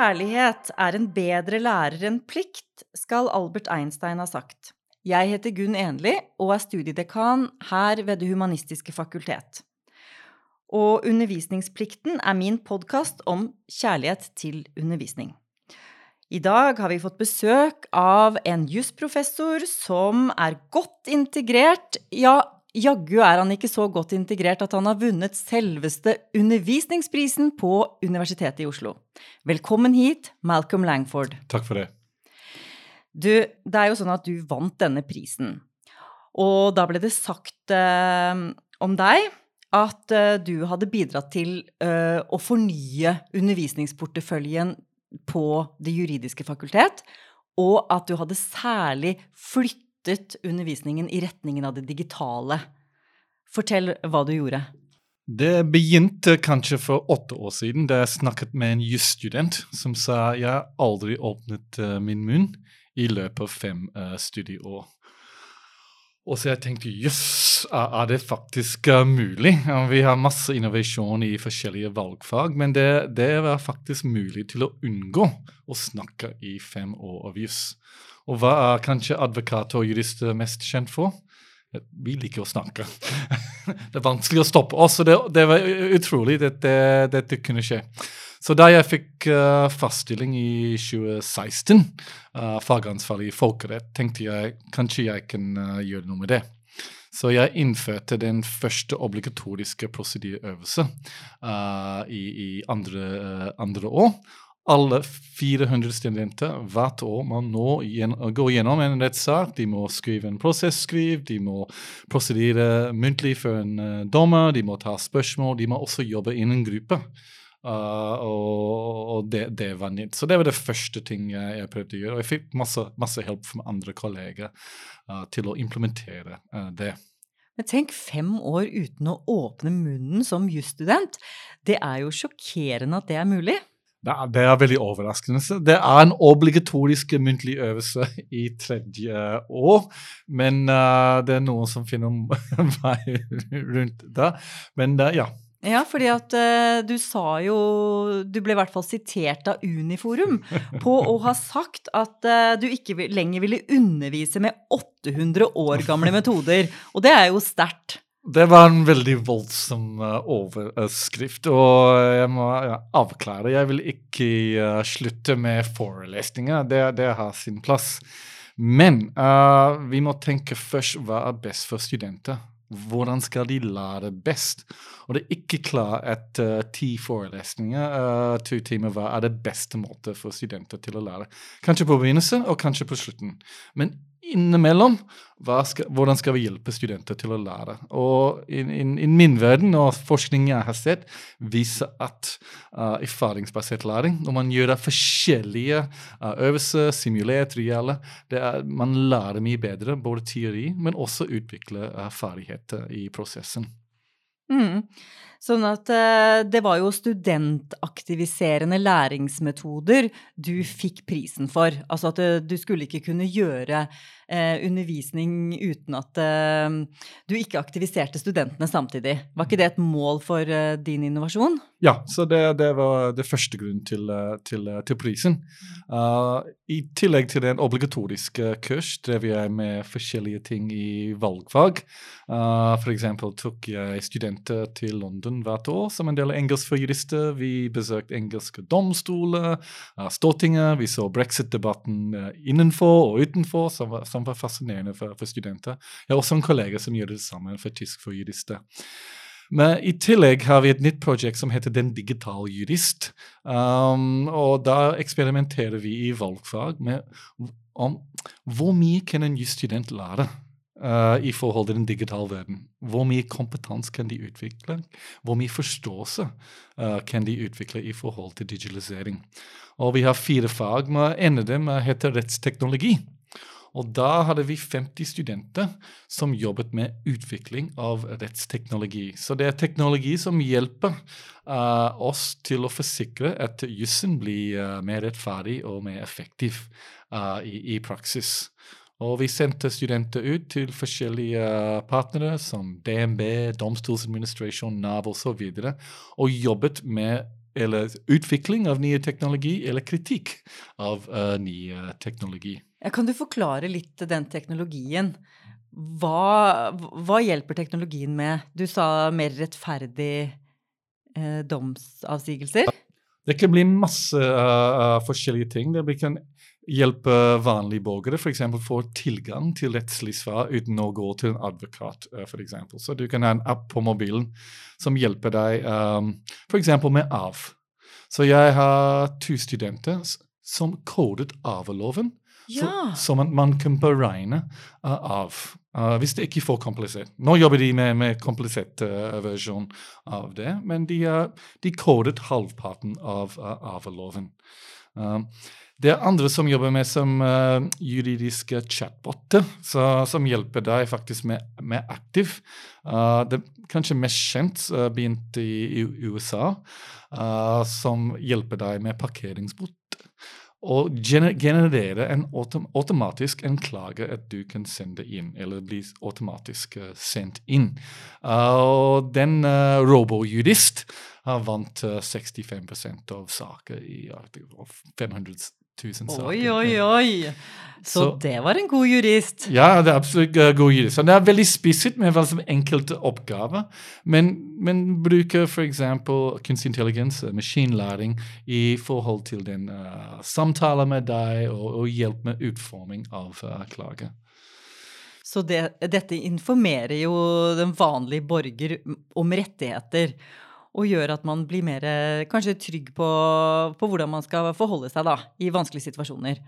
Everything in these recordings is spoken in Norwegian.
Kjærlighet er en bedre lærer enn plikt, skal Albert Einstein ha sagt. Jeg heter Gunn Enli og er studiedekan her ved Det humanistiske fakultet. Og Undervisningsplikten er min podkast om kjærlighet til undervisning. I dag har vi fått besøk av en jusprofessor som er godt integrert, ja, Jaggu er han ikke så godt integrert at han har vunnet selveste undervisningsprisen på Universitetet i Oslo. Velkommen hit, Malcolm Langford. Takk for det. Du, det er jo sånn at du vant denne prisen. Og da ble det sagt eh, om deg at eh, du hadde bidratt til eh, å fornye undervisningsporteføljen på Det juridiske fakultet, og at du hadde særlig flyttet flyttet undervisningen i retningen av det digitale. Fortell hva du gjorde. Det begynte kanskje for åtte år siden da jeg snakket med en jusstudent som sa jeg aldri åpnet uh, min munn i løpet av fem uh, studieår. Og så jeg tenkte jøss, er det faktisk uh, mulig? Vi har masse innovasjon i forskjellige valgfag, men det, det var faktisk mulig til å unngå å snakke i fem år av juss. Og hva er kanskje advokater og jurister mest kjent for? Vi liker å snakke. det er vanskelig å stoppe oss, og det, det var utrolig at dette, dette kunne skje. Så da jeg fikk uh, faststilling i 2016, uh, fagansvarlig i folkerett, tenkte jeg kanskje jeg kan uh, gjøre noe med det. Så jeg innførte den første obligatoriske prosedyreøvelsen uh, i, i andre, andre, år alle 400 studenter hvert år må nå gå gjennom en rettssak. De må skrive en prosesskriv, de må prosedere muntlig for en uh, dommer, de må ta spørsmål, de må også jobbe innen gruppe. Uh, og, og det, det, var nytt. Så det var det første ting jeg prøvde å gjøre. Og jeg fikk masse, masse hjelp fra andre kolleger uh, til å implementere det. Men tenk fem år uten å åpne munnen som jusstudent. Det er jo sjokkerende at det er mulig. Det er, det veldig overraskende. Det er en obligatorisk muntlig øvelse i tredje år. Men uh, det er noen som finner vei rundt det. Men uh, ja. Ja, fordi at uh, du sa jo Du ble i hvert fall sitert av Uniforum på å ha sagt at du ikke lenger ville undervise med 800 år gamle metoder. Og det er jo sterkt. Det var en veldig voldsom uh, overskrift, og jeg må avklare. Jeg vil ikke uh, slutte med forelesninger, det, det, har sin plass. Men uh, vi må tenke først hva er best for studenter. Hvordan skal de lære best? Og det er ikke klart at uh, ti forelesninger, uh, to timer hver, er det beste måte for studenter til å lære. Kanskje på begynnelsen og kanskje på slutten. Men innimellom skal, hvordan skal vi hjelpe studenter til å lære? Og i, min verden og forskning jeg har sett, viser at uh, erfaringsbasert læring, når man gjør forskjellige uh, øvelser, simulert, reelle, er, man lærer mye bedre, både teori, men også utvikle uh, ferdigheter i prosessen. Mm. Sånn at uh, det var jo studentaktiviserende læringsmetoder du fikk prisen for. Altså at uh, du skulle ikke kunne gjøre uh, undervisning uten at du ikke aktiviserte studentene samtidig. Var ikke det et mål for din innovasjon? Ja, så det, det var det første grunnen til, til, til prisen. I tillegg til den obligatoriske kurs drev jeg med forskjellige ting i valgfag. Uh, F.eks. tok jeg studenter til London hvert år som en del av Engelsk for jurister. Vi besøkte engelske domstoler, uh, Stortinget. Vi så brexit-debatten uh, innenfor og utenfor, som var, som var fascinerende for, for, studenter. Jeg har også en kollega som gjør det samme for tysk for jurister. Men i tillegg har vi et nytt prosjekt som heter Den digital jurist. Um, og da eksperimenterer vi i valgfag med om hvor mye kan en jusstudent lære uh, i forhold til den digitale verden. Hvor mye kompetanse kan de utvikle? Hvor mye forståelse uh, kan de utvikle i forhold til digitalisering? Og vi har fire fag. men En av dem heter rettsteknologi. Og da hadde vi 50 studenter som jobbet med utvikling av rettsteknologi. Så det er teknologi som hjelper uh, oss til å forsikre at jussen blir uh, mer rettferdig og mer effektiv uh, i, i, praksis. Og vi sendte studenter ut til forskjellige partnere som DNB, Domstoladministrasjon, Nav osv. Og, så videre, og jobbet med eller utvikling av ny teknologi, eller kritikk av uh, ny teknologi. Kan du forklare litt den teknologien? Hva, hva, hjelper teknologien med? Du sa mer rettferdig eh, domsavsigelser. Det kan bli masse uh, forskjellige ting. Det kan hjelpe vanlige borgere f.eks. få tilgang til rettslig svar uten å gå til en advokat. Uh, for eksempel. Så du kan ha en app på mobilen som hjelper deg um, f.eks. med AV. Så jeg har to studenter som kodet AV-loven ja. Så, man, man, kan beregne uh, av. Uh, hvis det ikke er for komplisert. Nå jobber de med, med komplisert uh, versjon av det, men de, de kodet halvparten av uh, arveloven. Um, det er andre som jobber med som uh, juridiske chatboter, som hjelper deg faktisk med, med aktiv. Uh, det kanskje mest kjent uh, begynte i, i USA, som hjelper deg med parkeringsbot og generere en autom automatisk en klage at du kan sende inn, eller bli automatisk uh, sendt inn. Uh, og den uh, robojurist har vant 65% av saker i 500 tusen saker. Oi, oi, oi! Så, så, det var en god jurist. Ja, det er absolutt uh, god jurist. Han er veldig spisset med enkelte oppgaver, men, men bruker f.eks. kunstig intelligens, eh, maskinlæring, i forhold til den uh, samtale med deg og, og, hjelp med utforming av uh, klage. Så det, dette informerer jo den vanlige borger om rettigheter og gjør at man blir mer kanskje trygg på, på, hvordan man skal forholde seg da, i vanskelige situasjoner.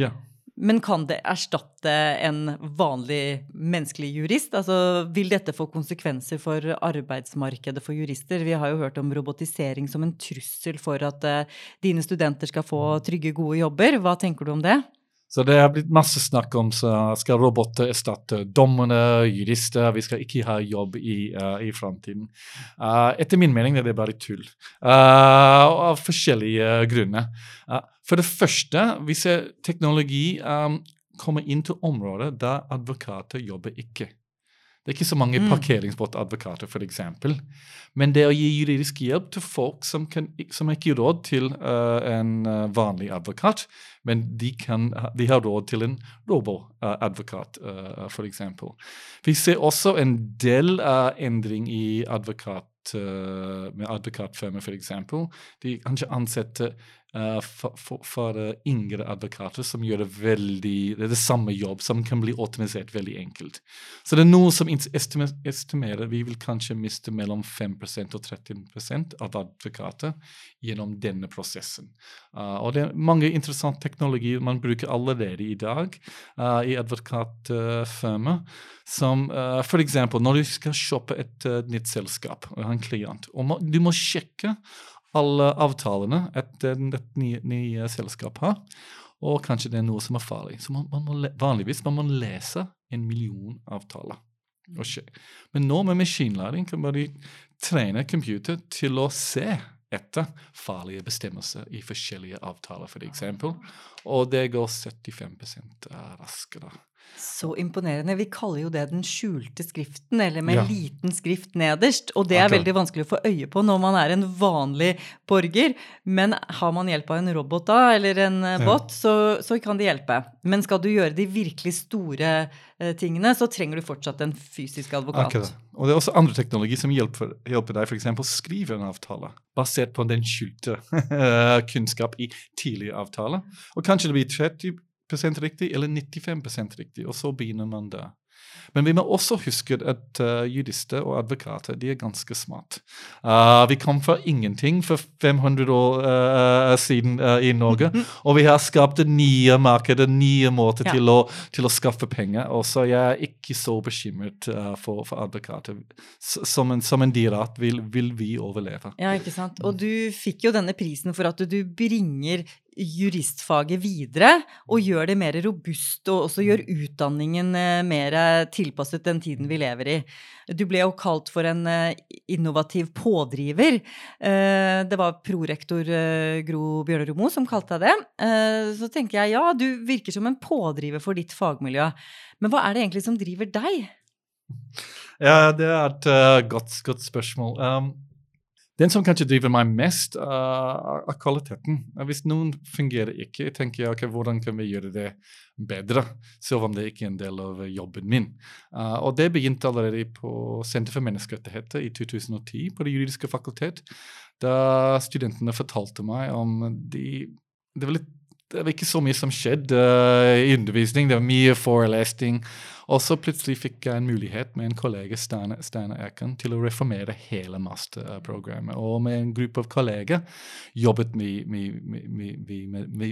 Ja. Men kan det erstatte en vanlig menneskelig jurist? Altså, vil dette få konsekvenser for arbeidsmarkedet for jurister? Vi har jo hørt om robotisering som en trussel for at uh, dine studenter skal få trygge, gode jobber. Hva tenker du om det? Så det har blitt masse snakk om så skal roboter erstatte dommerne, jurister. Vi skal ikke ha jobb i, uh, i framtiden. Uh, etter min mening er det bare tull. Uh, av forskjellige grunner. for det første, vi ser teknologi um, kommer inn til områder der advokater jobber ikke. Det er ikke så mange mm. parkeringsbåtadvokater, f.eks. Men det å gi juridisk hjelp til folk som, kan, som ikke har råd til uh, en uh, vanlig advokat, men de, kan, de, har råd til en robo-advokat, uh, f.eks. Vi ser også en del uh, endring i advokat med advokatfirmaer, f.eks. De kanskje ansetter uh, for, for, for uh, yngre advokater som gjør det veldig Det er det samme jobb som kan bli automatisert veldig enkelt. Så det er noe som estimerer vi vil kanskje miste mellom 5% og 13% av advokater gjennom denne prosessen. Uh, og det er mange interessante teknologier man bruker allerede i dag i advokatfirmaer, som uh, f.eks. når du skal shoppe et nytt selskap og en klient, og må, du må sjekke alle avtalene et, dette nye, nye selskapet har. Og kanskje det er noe som er farlig. Så man, man må, vanligvis man må lese en million avtaler. Okay. Men nå med maskinlæring kan man trene computer til å se etter farlige bestemmelser i forskjellige avtaler, f.eks. Og det går 75% raskere. Så imponerende. Vi kaller jo det den skjulte skriften, eller med ja. liten skrift nederst. Og det er veldig vanskelig å få øye på når man er en vanlig borger. Men har man hjelp av en robot da, eller en eh, bot, ja. så, så, kan det hjelpe. Men skal du gjøre de virkelig store eh, tingene, så trenger du fortsatt en fysisk advokat. Akkurat. Og det er også andre teknologi som hjelper, hjelper deg f.eks. å skrive en avtale basert på den skjulte kunnskap i tidligere avtaler. Og kanskje det blir 30 riktig eller 95 riktig, og så begynner man der. Men vi må også huske at uh, jurister og advokater de er ganske smart. Uh, vi kom fra ingenting for 500 år uh, siden i Norge, og vi har skapt nye markeder, nye måter ja. til, å, til, å, skaffe penger. Og så jeg er ikke så bekymret for, for, advokater. Som en, som en dirat vil, vil vi overleve. Ja, ikke sant. Og du fikk jo denne prisen for at du bringer juristfaget videre og gjør det mer robust, og også gjør utdanningen eh, mer tilpasset den tiden vi lever i. Du ble jo kalt for en eh, innovativ pådriver. Eh, det var prorektor Gro Bjørneromo som kalte deg det. Så tenker jeg ja, du virker som en pådriver for ditt fagmiljø. Men hva er det egentlig som driver deg? Ja, det er et godt, godt spørsmål. Um, den som kanskje driver meg mest, uh, er kvaliteten. Hvis noen fungerer ikke, tenker jeg ok, hvordan kan vi gjøre det bedre, selv om det ikke er en del av jobben min. Uh, og det begynte allerede på Senter for menneskerettigheter i 2010 på Det juridiske fakultet, da studentene fortalte meg om de det var, litt, det var ikke så mye som skjedde uh, i undervisning. Det var mye forelesning. Og så plutselig fikk jeg en mulighet med en kollega, Stane, Steine Eken, til å reformere hele masterprogrammet. Og med en gruppe av kolleger jobbet vi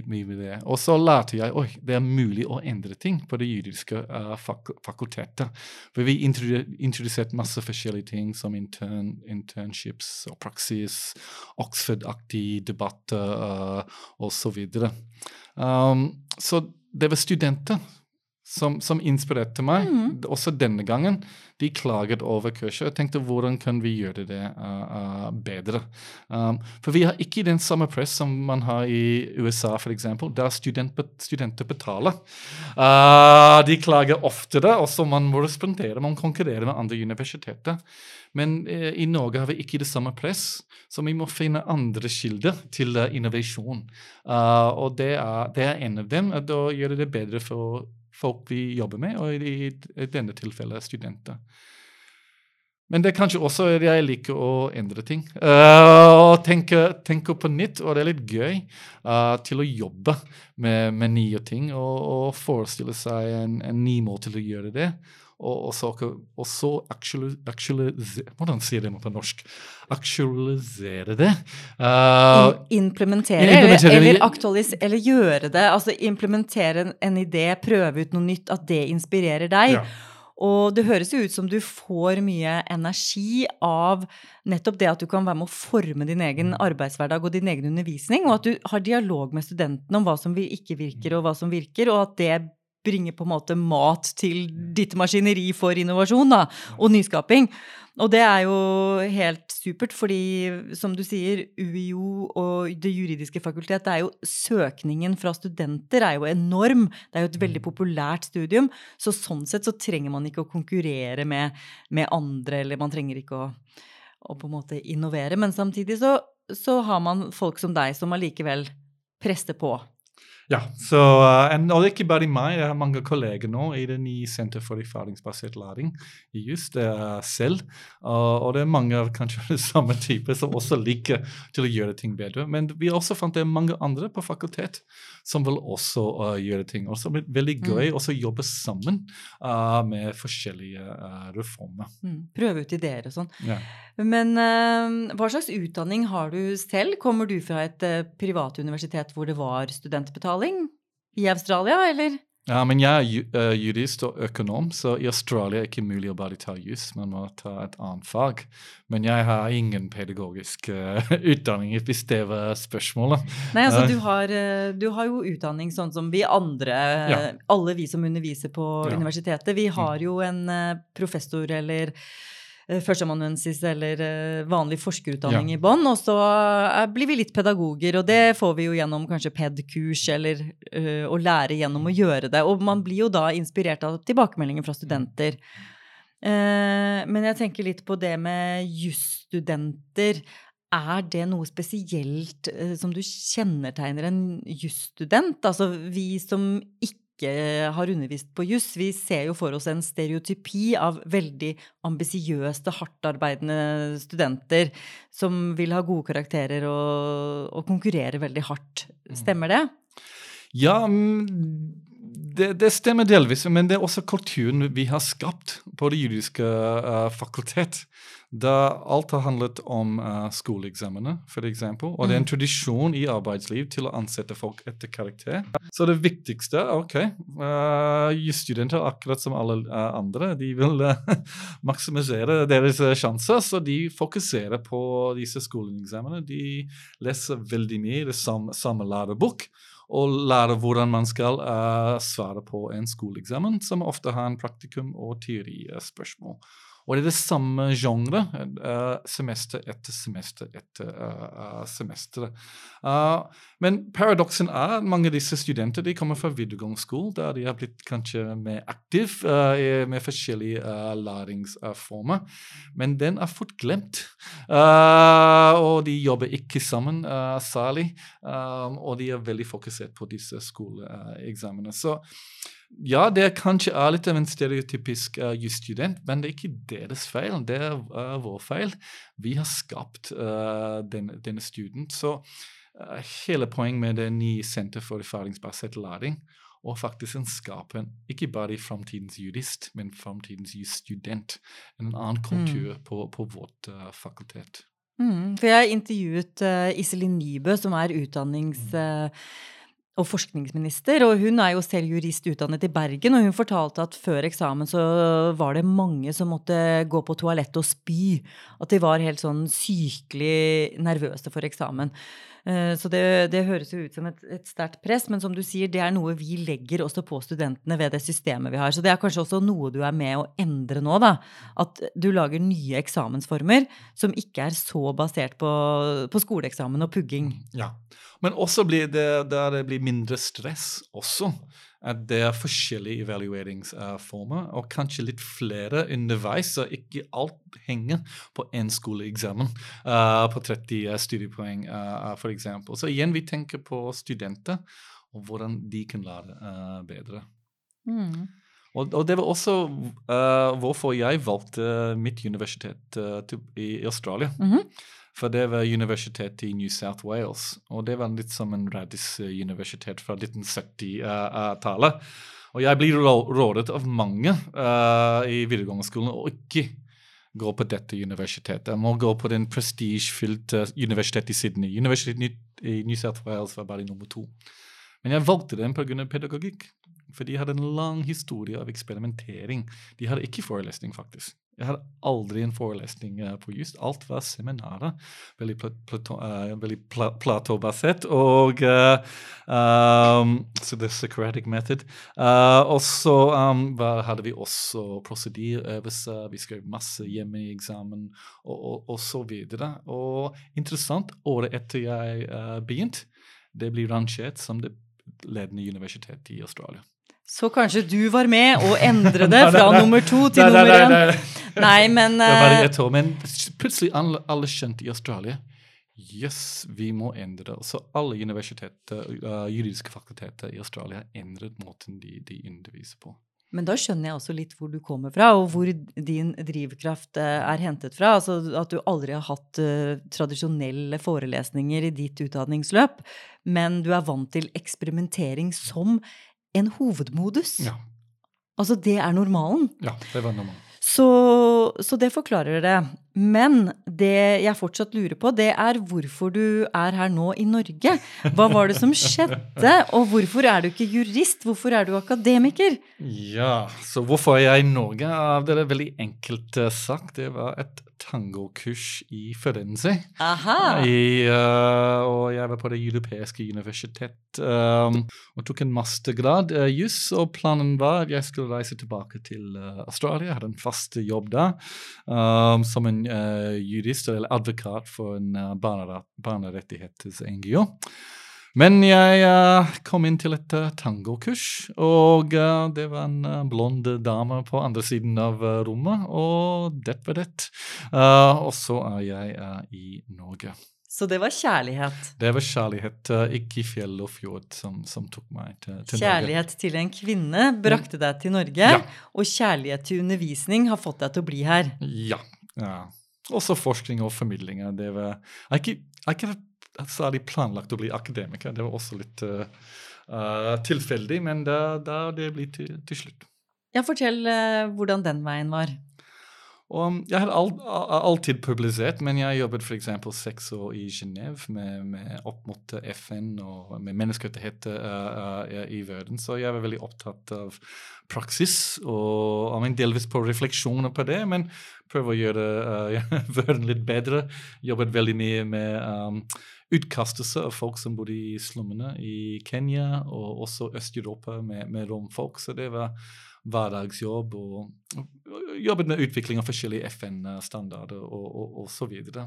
med det. Og så lærte jeg oi, det er mulig å endre ting på det juridiske uh, fak fakultetet. For vi introduserte masse forskjellige ting som intern, internships og praksis, Oxford-aktige debatter uh, osv. Så, um, så det var studenter som, som inspirerte meg, mm. også denne gangen. De klaget over kurset. Jeg tenkte hvordan kan vi gjøre det uh, uh, bedre? Um, for vi har ikke den samme press som man har i USA, f.eks., der student, studenter betaler. Uh, de klager oftere, også man må respondere, man konkurrerer med andre universiteter. Men i Norge har vi ikke det samme press, så vi må finne andre kilder til innovasjon. Og det er, det er en av dem. Da gjør det bedre for folk vi jobber med, og i, denne tilfellet studenter. Men det er kanskje også at jeg liker å endre ting. Uh, tenke, tenke, på nytt, og det er litt gøy uh, til å jobbe med, med nye ting og, og forestille seg en, en, ny måte til å gjøre det og, så, og så actualisere Hvordan sier det på norsk? Aktualisere det. Uh, implementere, implementere, eller, eller, aktualisere, eller gjøre det. Altså implementere en, en, idé, prøve ut noe nytt, at det inspirerer deg. Ja. Og det høres jo ut som du får mye energi av nettopp det at du kan være med å forme din egen arbeidshverdag og din egen undervisning, og at du har dialog med studentene om hva som ikke virker, og hva som virker, og at det bringer på en måte mat til ditt maskineri for innovasjon da, og nyskaping. Og det er jo helt supert, fordi som du sier, UiO og Det juridiske fakultet, det er jo søkningen fra studenter er jo enorm. Det er jo et veldig mm. populært studium. Så sånn sett så trenger man ikke å konkurrere med, med andre, eller man trenger ikke å, å, på en måte innovere. Men samtidig så, så har man folk som deg som allikevel presser på. Ja, så, uh, en, og ikke bare meg. Jeg har mange kolleger nå i det nye Senter for erfaringsbasert læring i just Det selv. Uh, og det er mange av kanskje det samme type som også liker til å gjøre ting bedre. Men vi også fant det mange andre på fakultet som vil også uh, gjøre ting. Og som er veldig gøy mm. å jobbe sammen med forskjellige reformer. Mm. Prøve ut ideer og sånn. Ja. Men hva slags utdanning har du selv? Kommer du fra et privat universitet hvor det var studentbetaling? Betaling i Australia, eller? Ja, men jeg er uh, jurist og økonom, så i Australia er det ikke mulig å bare ta jus. Man må ta et annet fag. Men jeg har ingen pedagogisk uh, utdanning, hvis det var spørsmålet. Nei, altså du har, du har, jo utdanning sånn som vi andre, ja. alle vi som underviser på ja. universitetet. Vi har mm. jo en professor eller Eh, førsteamanuensis eller eh, vanlig forskerutdanning ja. i bånn. Og så eh, blir vi litt pedagoger, og det får vi jo gjennom kanskje PED-kurs eller å lære gjennom å gjøre det. Og man blir jo da inspirert av tilbakemeldinger fra studenter. Men jeg tenker litt på det med jusstudenter. Er det noe spesielt som du kjennetegner en jusstudent? Altså vi som ikke ikke har undervist på juss. Vi ser jo for oss en stereotypi av veldig ambisiøse, hardtarbeidende studenter som vil ha gode karakterer og, og konkurrere veldig hardt. Mm. Stemmer det? Ja, mm, det, det, stemmer delvis, men det er også kulturen vi har skapt på det juridiske uh, fakultet. Da alt har handlet om uh, skoleeksamene, f.eks. Og det er en mm. tradisjon i arbeidsliv til å ansette folk etter karakter. Så det viktigste ok, uh, jusstudenter, akkurat som alle uh, andre, de vil uh, maksimisere deres sjanser, så de fokuserer på disse skoleeksamene. De leser veldig mye i det samme, samme lærebok og lære hvordan man skal uh, svare på en skoleeksamen, som ofte har en praktikum og teorispørsmål. Og det er det samme genre uh, semester etter semester etter uh, semester. Uh, men paradoksen er at mange av disse studenter de kommer fra videregående skole, der de har blitt kanskje mer aktive med forskjellige læringsformer. Men den er fort glemt. og de jobber ikke sammen særlig. Og de er veldig fokusert på disse skoleeksamene. Så ja, det kanskje er litt av en stereotypisk uh, jusstudent, men det er ikke deres feil. Det er uh, vår feil. Vi har skapt uh, den, denne student. Så uh, hele poenget med det nye Senter for erfaringsbasert læring og faktisk en skaper ikke bare framtidens jurist, men framtidens jusstudent. En annen kultur mm. på, på, vårt fakultet. Mm, for jeg intervjuet Iselin Nybø, som er utdannings... Uh, og forskningsminister, og hun er jo selv jurist utdannet i Bergen, og hun fortalte at før eksamen så var det mange som måtte gå på toalettet og spy. At de var helt sånn sykelig nervøse for eksamen. Eh, så det, det høres jo ut som et, et sterkt press, men som du sier, det er noe vi legger også på studentene ved det systemet vi har. Så det er kanskje også noe du er med å endre nå, da. At du lager nye eksamensformer som ikke er så basert på, på skoleeksamen og pugging. Ja, men også blir det, der det blir mindre stress også. At det er forskjellige evalueringsformer, og kanskje litt flere underveis. Så ikke alt henger på én skoleeksamen uh, på 30 studiepoeng, uh, f.eks. Så igjen, vi tenker på studenter og hvordan de kan lære uh, bedre. Mm. Og, og, det var også uh, hvorfor jeg valgte mitt universitet uh, til, i Australia. Mm -hmm. For det var universitetet i New South Wales, og det var litt som en Radis-universitet fra 1970-tallet. Og jeg blir rådet av mange uh, i videregående skolen å ikke gå på dette universitetet. Jeg må gå på den prestisjefylte universitetet i Sydney. Universitetet i New South Wales var bare nummer to. Men jeg valgte den pga. pedagogikk. For de hadde en lang historie av eksperimentering. De hadde ikke forelesning, faktisk. Jeg hadde aldri en forelesning uh, på just. Alt var seminarer. Veldig, plato, uh, veldig pla platobasert. Og uh, um, Så the Socratic method. og så um, hadde vi også prosedyrøvelser. Vi skrev masse hjemme i eksamen, og, og, og, så videre. Og interessant, året etter jeg begynte, det blir rangert som det ledende universitetet i Australia. Så kanskje du var med å endre det fra nummer to til nei, nummer én? Nei, nei, nei. men Det var bare ett år. Men plutselig alle, alle skjønte i Australia Jøss, yes, vi må endre det. Så alle universiteter, uh, juridiske fakulteter i Australia endret måten de, de underviser på. Men da skjønner jeg også litt hvor du kommer fra, og hvor din drivkraft uh, er hentet fra. Altså at du aldri har hatt uh, tradisjonelle forelesninger i ditt utdanningsløp, men du er vant til eksperimentering som en hovedmodus. Ja. Altså, det er normalen. Ja, det var normalen. Så, så, det forklarer det. Men det jeg fortsatt lurer på, det er hvorfor du er her nå i Norge. Hva var det som skjedde, og hvorfor er du ikke jurist? Hvorfor er du akademiker? Ja, så hvorfor er jeg i Norge? Det er veldig enkelt eh, sagt. Det var et tangokurs i Firenze. Aha. I, uh, og jeg var på det europeiske universitet um, og tok en mastergrad uh, juss. Og planen var at jeg skulle reise tilbake til uh, Australia. Hadde en fast jobb der um, som en jurist eller advokat for en uh, barnerettighets-NGO. Men jeg uh, kom inn til et uh, tangokurs, og uh, det var en blond dame på andre siden av rommet, og det var det. og så er jeg i Norge. Så det var kjærlighet? Det var kjærlighet, ikke fjell og fjord, som, som tok meg til, til kjærlighet Norge. til en kvinne brakte deg til Norge, ja. og kjærlighet til undervisning har fått deg til å bli her? Ja. ja. Også forskning og formidling. Det var, jeg, ikke, jeg ikke særlig planlagt å bli akademiker. Det var også litt uh, tilfeldig, men det, da det ble til, til slutt. Ja, Fortell uh, hvordan den veien var. Og jeg har alt, alltid publisert, men jeg jobbet f.eks. seks år i Genéve med, med, opp mot FN og med menneskerettigheter uh, uh, i verden. Så jeg var veldig opptatt av praksis og I mean, delvis på refleksjoner på det, men prøve å gjøre uh, verden litt bedre. Jobbet veldig mye med um, utkastelse av folk som bodde i slummene i Kenya og også Øst-Europa med, med romfolk. Så det var hverdagsjobb. Og, jobbet med utvikling av forskjellige FN-standarder og, og, og, så videre.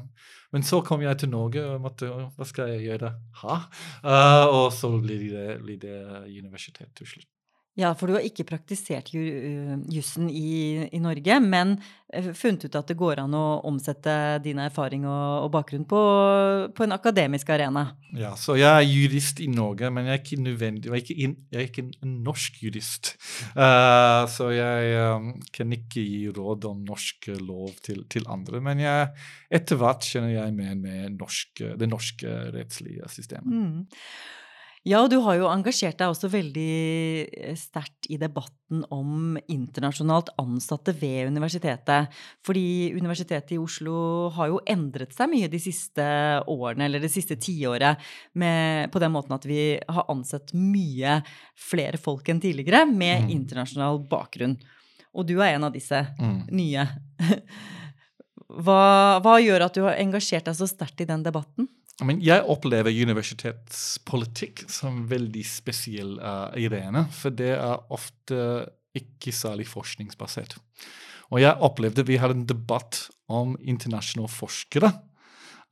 Men så kom jeg til Norge og måtte Hva skal jeg gjøre? Ha? Uh, og så blir det, blir det universitet til slutt. Ja, for du har ikke praktisert jussen i, i, Norge, men eh, funnet ut at det går an å omsette din erfaring og, og bakgrunn på, på, en akademisk arena. Ja, så jeg er jurist i Norge, men jeg er ikke jeg er ikke, in, jeg er ikke en norsk jurist. Uh, så jeg um, kan ikke gi råd om norsk lov til, til andre. Men jeg, etter hvert kjenner jeg mer med norsk, det norske rettslige systemet. Mm. Ja, og du har jo engasjert deg også veldig eh, sterkt i debatten om internasjonalt ansatte ved universitetet. Fordi Universitetet i Oslo har jo endret seg mye de siste årene, eller det siste tiåret, på den måten at vi har ansett mye flere folk enn tidligere med mm. internasjonal bakgrunn. Og du er en av disse mm. nye. Hva, hva gjør at du har engasjert deg så sterkt i den debatten? Men jeg opplever universitetspolitikk som veldig spesiell uh, arena, for det er ofte ikke særlig forskningsbasert. Og jeg opplevde vi hadde en debatt om internasjonale forskere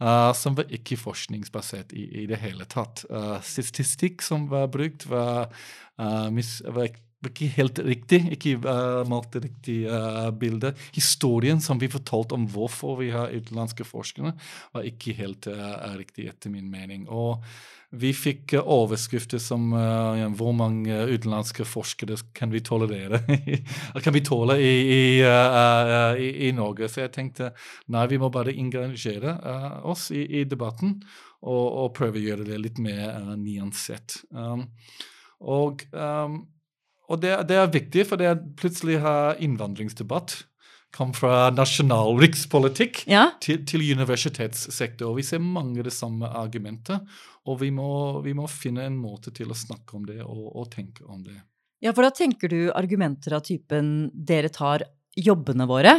uh, som var ikke forskningsbasert i, i det hele tatt. Uh, statistikk som var brukt, var, uh, mis, var ikke helt riktig, ikke uh, malte riktig uh, bilde. Historien som vi fortalte om hvorfor vi har utenlandske forskere, var ikke helt uh, riktig, etter min mening. Og vi fikk uh, overskrifter som ja, hvor mange utenlandske forskere kan vi tolerere? kan vi tåle i, i, i, i, Norge? Så jeg tenkte nei, vi må bare engasjere oss i, debatten og, og, prøve å gjøre det litt mer nyansert. Um, og um, og det, det, er viktig, for det plutselig har innvandringsdebatt kom fra nasjonal rikspolitikk ja. til, til universitetssektor. Vi ser mange av de samme argumentet, og vi må, vi må, finne en måte til å snakke om det og, og tenke om det. Ja, for da tenker du argumenter av typen 'dere tar jobbene våre'?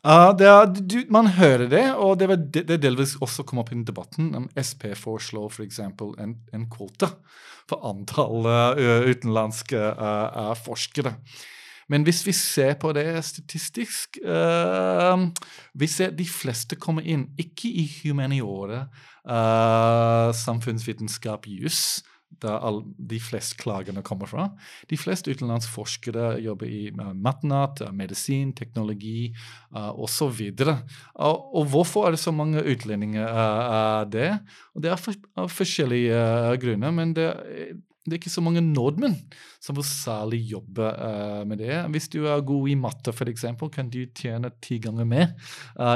Uh, er, du, man hører det, og det, det delvis også kom opp i debatten. om Sp foreslår f.eks. For en, en kvote for antall utenlandske uh, forskere. Men hvis vi ser på det statistisk Vi ser de fleste kommer inn ikke i humaniora, samfunnsvitenskap, juss, der all, de fleste klagene kommer fra. De fleste utenlandsforskere jobber i uh, matnat, uh, medisin, teknologi uh, osv. Uh, og hvorfor er det så mange utlendinger uh, det? Og det er for, av forskjellige grunner, men det, det, er ikke så mange nordmenn som vil særlig jobbe med det. Hvis du er god i matte, f.eks., kan du tjene ti ganger mer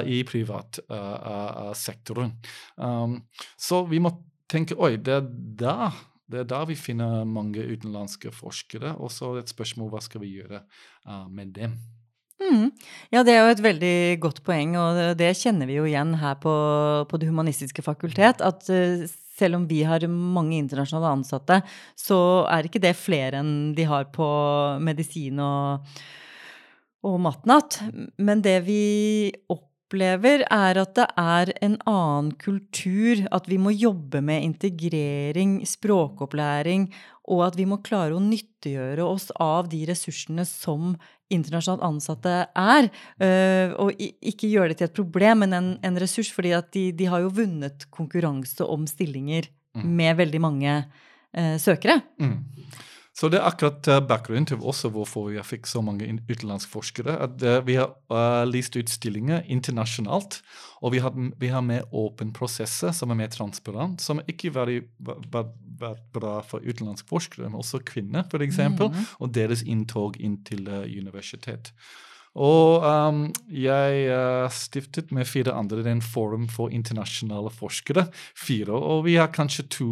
i privatsektoren. Um, så vi må tenke oi, det er da det er da vi finner mange utenlandske forskere. Og så et spørsmål hva skal vi gjøre uh, med dem. Mm. Ja, det er jo et veldig godt poeng, og det kjenner vi jo igjen her på, på Det humanistiske fakultet. At uh, selv om vi har mange internasjonale ansatte, så er ikke det flere enn de har på medisin og, og matnatt. Men det vi opplever opplever, er at det er en annen kultur. At vi må jobbe med integrering, språkopplæring, og at vi må klare å nyttiggjøre oss av de ressursene som internasjonalt ansatte er. Øh, og ikke gjøre det til et problem, men en, en ressurs. fordi de, de, har jo vunnet konkurranse om stillinger mm. med veldig mange eh, søkere. Mm. Så det er akkurat bakgrunnen til også hvorfor vi fikk så mange utenlandske forskere. at uh, Vi har uh, lyst ut stillinger internasjonalt, og vi har, vi har mer åpen prosesser som er mer transparent, som ikke har vært bra for utenlandske forskere, men også kvinner, f.eks., mm. og deres inntog inn til universitet. Og um, jeg uh, stiftet med fire andre en forum for internasjonale forskere. Fire, og vi har kanskje to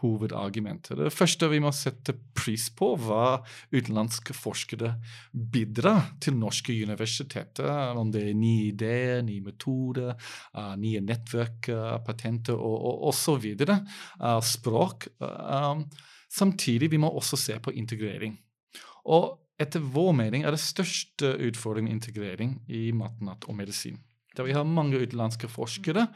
hovedargumenter. Det første vi må sette pris på, hva utenlandske forskere bidrar til norske universiteter. Om det er nye ideer, nye metoder, uh, nye nettverk, uh, patenter og, og, og så videre. Språk. Um, samtidig vi må også se på integrering. Og etter vår mening er det største utfordringen integrering i matnatt og medisin. Der vi har mange utenlandske forskere,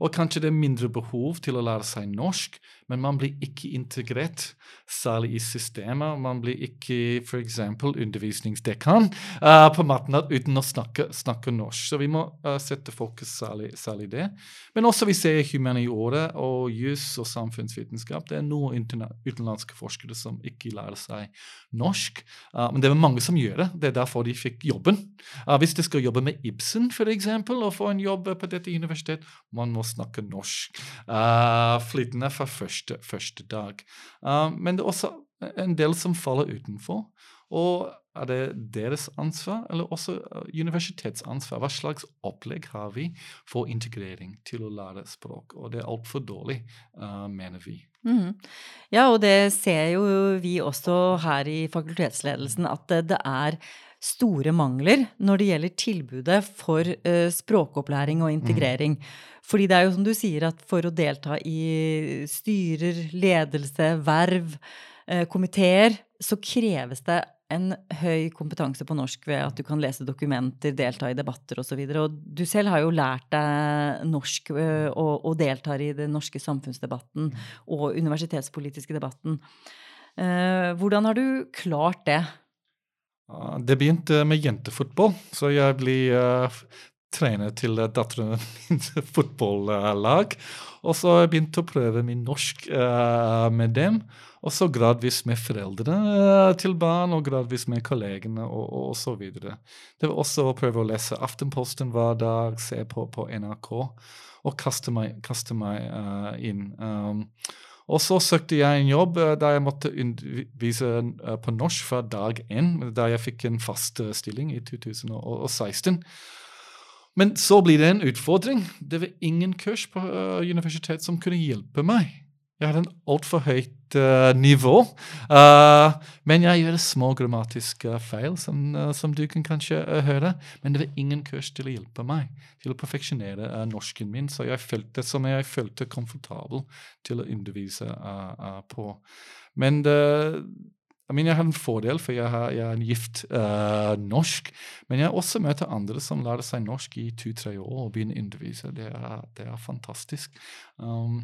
og kanskje det er mindre behov til å lære seg norsk, men man blir ikke integrert, særlig i systemet. Man blir ikke f.eks. undervisningsdekan uh, på Matnat uten å snakke, snakke, norsk. Så vi må uh, sette fokus særlig, særlig det. Men også vi ser humaniora og juss og samfunnsvitenskap. Det er noen utenlandske forskere som ikke lærer seg norsk. Uh, men det er mange som gjør det. Det er derfor de fikk jobben. hvis de skal jobbe med Ibsen, f.eks., og få en jobb på dette universitetet, man må snakke norsk flytende fra første, første dag. Uh, men det er også en del som faller utenfor. Og er det deres ansvar, eller også uh, universitetsansvar? Hva slags opplegg har vi for integrering til å lære språk? Og det er altfor dårlig, uh, mener vi. Mm. Ja, og det ser jo vi også her i fakultetsledelsen, at det, det er store mangler når det gjelder tilbudet for uh, språkopplæring og integrering. Mm. Fordi det er jo som du sier, at for å delta i styrer, ledelse, verv, uh, komiteer, så kreves det en høy kompetanse på norsk ved at du kan lese dokumenter, delta i debatter osv. Og, så og du selv har jo lært deg norsk og, og, deltar i den norske samfunnsdebatten og universitetspolitiske debatten. hvordan har du klart det? Det begynte med jentefotball, så jeg ble trener til datteren min fotballag. Og så har jeg begynt å prøve min norsk uh, med dem. Og så gradvis med foreldrene uh, til barn, og gradvis med kollegene og, og, og så videre. Det var også å prøve å lese Aftenposten hver dag, se på, på NRK, og kaste meg, kaste meg inn. Um, og så søkte jeg en jobb uh, der jeg måtte undervise uh, på norsk fra dag én, da jeg fikk en fast uh, stilling i 2016. Men så blir det en utfordring. Det var ingen kurs på universitet som kunne hjelpe meg. Jeg hadde en altfor høyt uh, nivå. Uh, men jeg gjør små grammatiske feil, som, uh, som du kan kanskje høre. Men det var ingen kurs til å hjelpe meg til å perfeksjonere norsken min, så jeg følte som jeg følte komfortabel til å undervise på. Men det, jeg, mener, jeg har en fordel, for jeg, har, jeg er gift uh, norsk. Men jeg også møter andre som lærer seg norsk i to-tre år og begynner å undervise. Det er, det er fantastisk. Um,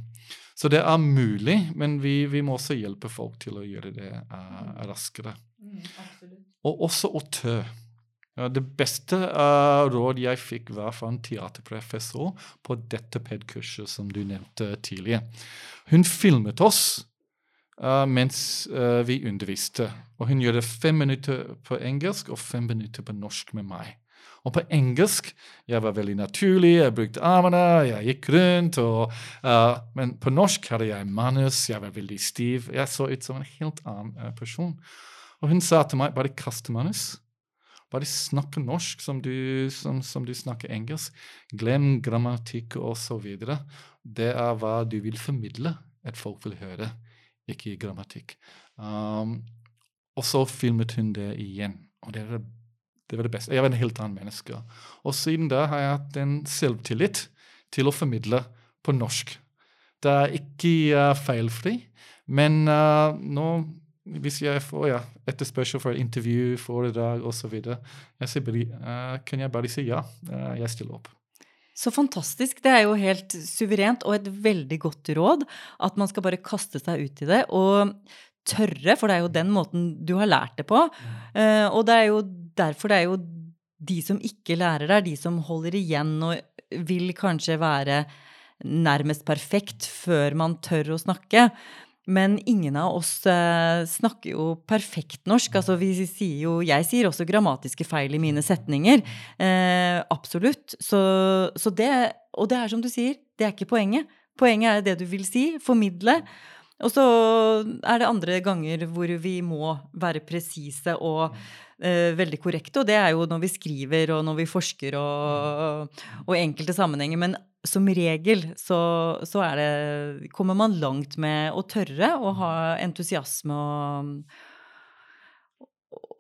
så det er mulig, men vi, vi, må også hjelpe folk til å gjøre det uh, raskere. Mm, og også å tø. Ja, det beste uh, råd jeg fikk, var fra en teaterprofessor på dette PED-kurset som du nevnte tidligere. Hun filmet oss uh, mens uh, vi underviste. Og hun gjorde fem minutter på engelsk og fem minutter på norsk med meg. Og på engelsk jeg var veldig naturlig, jeg brukte armene, jeg gikk rundt. Og, uh, men på norsk hadde jeg manus, jeg var veldig stiv. Jeg så ut som en helt annen person. Og hun sa til meg bare kast manus. Bare snakk norsk som du, som, som du snakker engelsk. Glem grammatikk osv. Det er hva du vil formidle at folk vil høre ikke grammatikk. Um, og så filmet hun det igjen. Og det, var det, var det beste. Jeg var en helt annen menneske. Og siden da har jeg hatt en selvtillit til å formidle på norsk. Det er ikke uh, feilfri, men uh, nå hvis jeg får ja, etterspørsel for intervju, foredrag osv., uh, kan jeg bare si ja. Uh, jeg stiller opp. Så fantastisk. Det er jo helt suverent og et veldig godt råd at man skal bare kaste seg ut i det og tørre, for det er jo den måten du har lært det på. Uh, og det er jo derfor det er jo de som ikke lærer det, er de som holder igjen og vil kanskje være nærmest perfekt før man tør å snakke. Men ingen av oss eh, snakker jo perfekt norsk. Altså, vi sier jo, jeg sier også grammatiske feil i mine setninger. Eh, absolutt. Så, så, det Og det er som du sier, det er ikke poenget. Poenget er det du vil si, formidle. Og så er det andre ganger hvor vi må være presise og eh, veldig korrekte. Og det er jo når vi skriver og når vi forsker og, og enkelte sammenhenger. Men som regel så, så det, kommer man langt med å tørre å ha entusiasme og,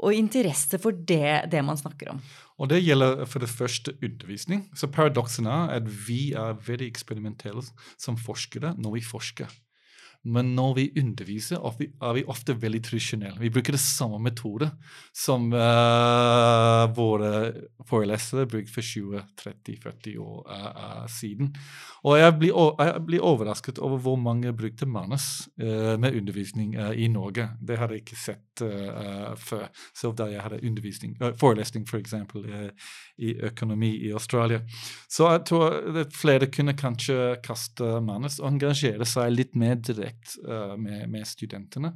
og interesse for det, det, man snakker om. Og det gjelder for det første undervisning. Så paradoksen er at vi er veldig eksperimentelle som forskere når vi forsker. Men når vi underviser, er vi, ofte veldig tradisjonelle. Vi bruker det samme metode som uh, våre forelesere brukte for 20-30-40 år uh, siden. Og jeg blir, jeg blir, overrasket over hvor mange brukte manus uh, med undervisning i Norge. Det hadde jeg ikke sett før. selv da jeg hadde undervisning, forelesning f.eks. For i økonomi i Australia. Så jeg tror flere kunne kanskje kaste manus og engasjere seg litt mer direkte uh, med, med, studentene.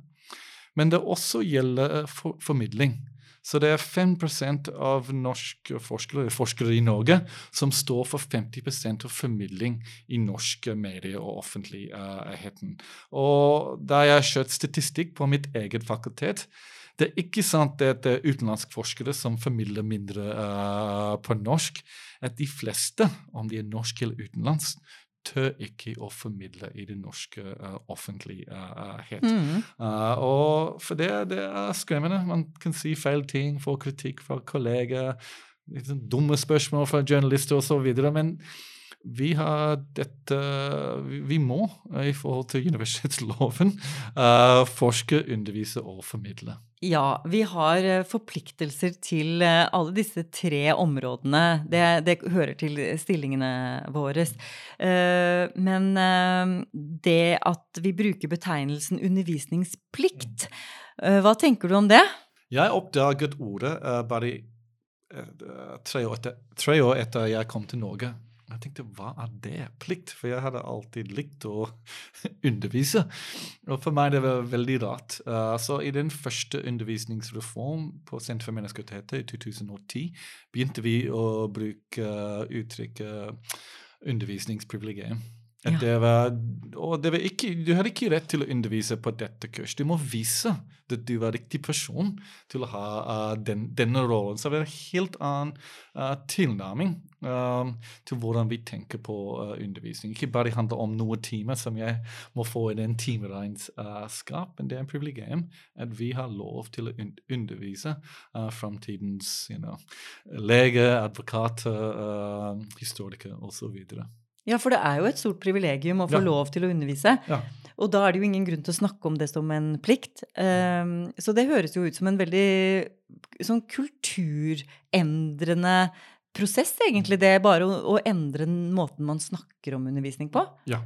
Men det også gjelder uh, for, formidling. Så det er 5% av norske forskere, forskere i Norge som står for 50% av formidling i norske medier og offentligheten. Og da jeg har kjørt statistikk på mitt eget fakultet, det er ikke sant at det er utenlandske forskere som formidler mindre uh, på norsk. At de fleste, om de er norske eller utenlandske, tør ikke å formidle i det norske uh, offentlighet. Uh, mm. uh, og for det, det, er skremmende. Man kan si feil ting, få kritikk fra kolleger, liksom dumme spørsmål fra journalister osv. Men vi har dette Vi må, i forhold til universitetsloven, forske, undervise og formidle. Ja, vi har eh, forpliktelser til eh, alle disse tre områdene. Det, det hører til stillingene våre. Eh, men det at vi bruker betegnelsen undervisningsplikt, hva tenker du om det? Jeg oppdaget ordet bare tre år, etter, tre år etter jeg kom til Norge. Jeg tenkte, hva er det? Plikt? For jeg hadde alltid likt å undervise. Og for meg det var veldig rart. Uh, så i den første undervisningsreform på Senter for menneskerettigheter i 2010 begynte vi å bruke uh, uttrykket undervisningsprivilegium. Ja. Det var, det var ikke, du hadde ikke rett til å undervise på dette kurs. Du må vise at du var riktig person til å ha uh, den, denne rollen. Så det var en helt annen uh, tilnærming um, til hvordan vi tenker på uh, undervisning. Ikke bare handler om noen timer som jeg må få i den timeregnskap, men det er en privilegium at vi har lov til å undervise uh, framtidens you know, leger, advokater, uh, historikere osv. Ja, for det er jo et stort privilegium å få ja. lov til å undervise. Ja. Og da er det jo ingen grunn til å snakke om det som en plikt. Um, så det høres jo ut som en veldig sånn kulturendrende prosess, egentlig. Det er bare å, å endre måten man snakker om undervisning på. Ja,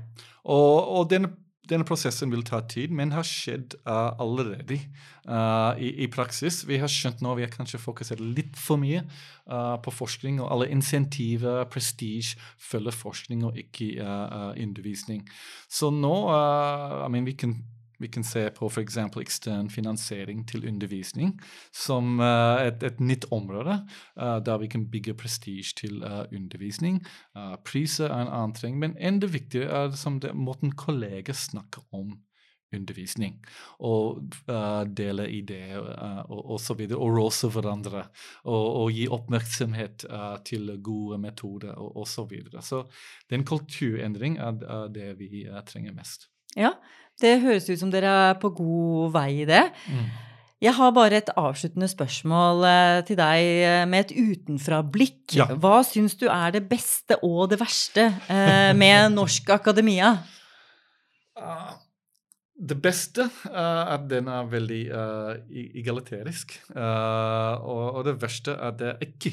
og, og denne denne prosessen vil ta tid, men har skjedd uh, allerede uh, i, i, praksis. Vi har skjønt nå vi har kanskje fokusert litt for mye uh, på forskning, og alle insentiver, prestige, følger forskning og ikke undervisning. Så nå I mean, vi kan vi kan se på f.eks. ekstern finansiering til undervisning som uh, et, et, nytt område uh, der vi kan bygge prestisje til uh, undervisning. priser er en annen ting, men enda viktigere er som det, måten kolleger snakker om undervisning. Og uh, dele ideer uh, og osv. Og, og rose hverandre. Og, og, gi oppmerksomhet uh, til gode metoder og osv. Så, videre. så det er en det vi trenger mest. Ja, det høres ut som dere er på god vei i det. Mm. Jeg har bare et avsluttende spørsmål eh, til deg eh, med et utenfrablikk. Ja. Hva syns du er det beste og det verste eh, med norsk akademia? Ah, det beste er at den er veldig egalitarisk. og, det verste er at det ikke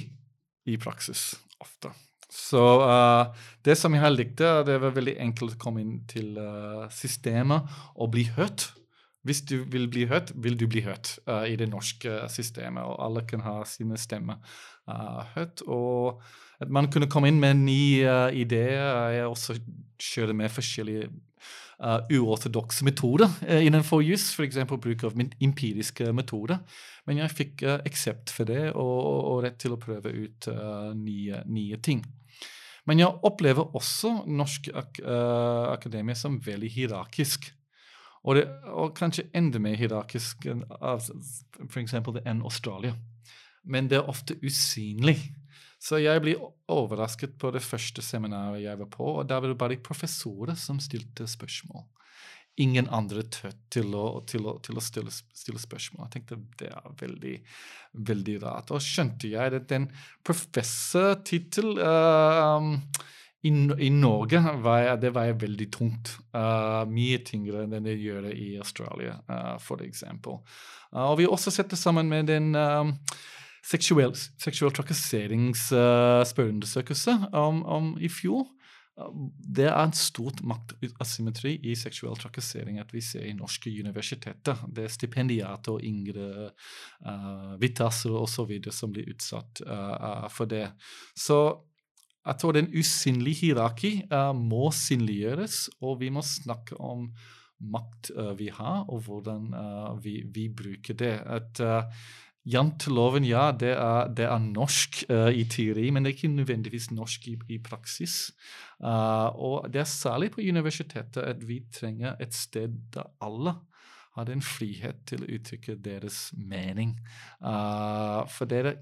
i praksis ofte. Så uh, det som jeg har likt, det var veldig enkelt å komme inn til uh, systemet og bli hørt. Hvis du vil bli hørt, vil du bli hørt uh, i det norske systemet, og alle kan ha sine stemmer hørt. Og at man kunne komme inn med nye ideer. Jeg også kjører med forskjellige uh, uortodokse metoder uh, innenfor juss, f.eks. bruk av empiriske metoder. Men jeg fikk uh, aksept for det og, og, rett til å prøve ut uh, nye, nye, ting. Men jeg opplever også norsk ak akademia som veldig hierarkisk. Og, det, og kanskje enda mer hierarkisk enn f.eks. enn Australia. Men det er ofte usynlig. Så jeg ble overrasket på det første seminaret jeg var på, og der var det bare professorer som stilte spørsmål. Ingen andre tør til å, til å, til å stille, stille, spørsmål. Jeg tenkte det er veldig, veldig rart. Og skjønte jeg at den professortittel uh, i, i, Norge var jeg, det var jeg veldig tungt. Uh, mye tyngre enn det gjør i Australia, uh, for eksempel. Uh, og vi også sett det sammen med den um, seksuell, seksuell trakasseringsspørreundersøkelse uh, om, om i fjor. Det er en stort maktasymmetri i seksuell trakassering at vi ser i norske universiteter. Det er stipendiater og yngre uh, vittasere osv. som blir utsatt uh, for det. Så jeg tror den usynlige hierarki uh, må synliggjøres, og vi må snakke om makt uh, vi har, og hvordan uh, vi, vi, bruker det. At Janteloven, ja, det er, det er norsk i teori, men det er ikke nødvendigvis norsk i, i praksis. og det er særlig på universitetet at vi trenger et sted der alle har den frihet til å uttrykke deres mening. for det er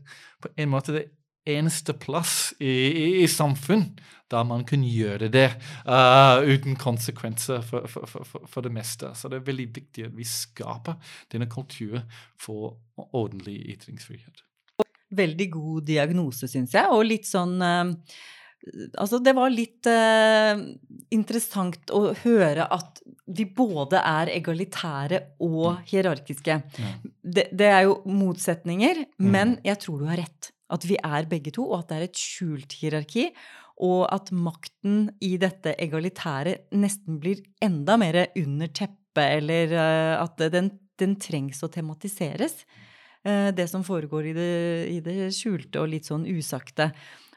på en måte det eneste plass i, i, i samfunn der man kunne gjøre det uh, uten konsekvenser for, for, for, for, det meste. Så det er veldig viktig at vi skaper denne kulturen for ordentlig ytringsfrihet. Veldig god diagnose, syns jeg, og litt sånn uh, Altså, det var litt uh, interessant å høre at vi både er egalitære og mm. hierarkiske. Ja. Det, det, er jo motsetninger, mm. men jeg tror du har rett. At vi er begge to, og at det er et skjult hierarki. Og at makten i dette egalitære nesten blir enda mer under teppet, eller uh, at den, den, trengs å tematiseres. Uh, det som foregår i det, i det, skjulte og litt sånn usagte.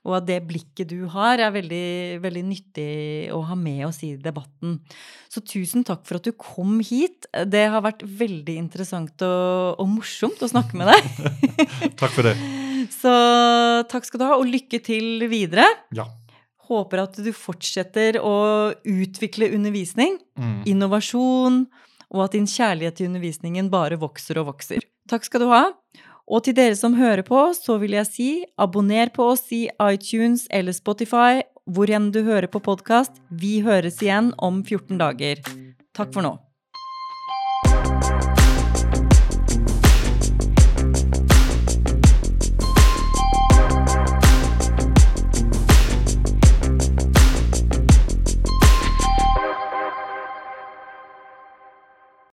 Og at det blikket du har, er veldig, veldig nyttig å ha med oss i debatten. Så tusen takk for at du kom hit. Det har vært veldig interessant og, og morsomt å snakke med deg. takk for det. Så takk skal du ha, og lykke til videre. Ja. Håper at du fortsetter å utvikle undervisning, mm. innovasjon, og at din kjærlighet til undervisningen bare vokser og vokser. Takk skal du ha. Og til dere som hører på, så vil jeg si abonner på oss i iTunes eller Spotify, hvor enn du hører på podkast. Vi høres igjen om 14 dager. Takk for nå.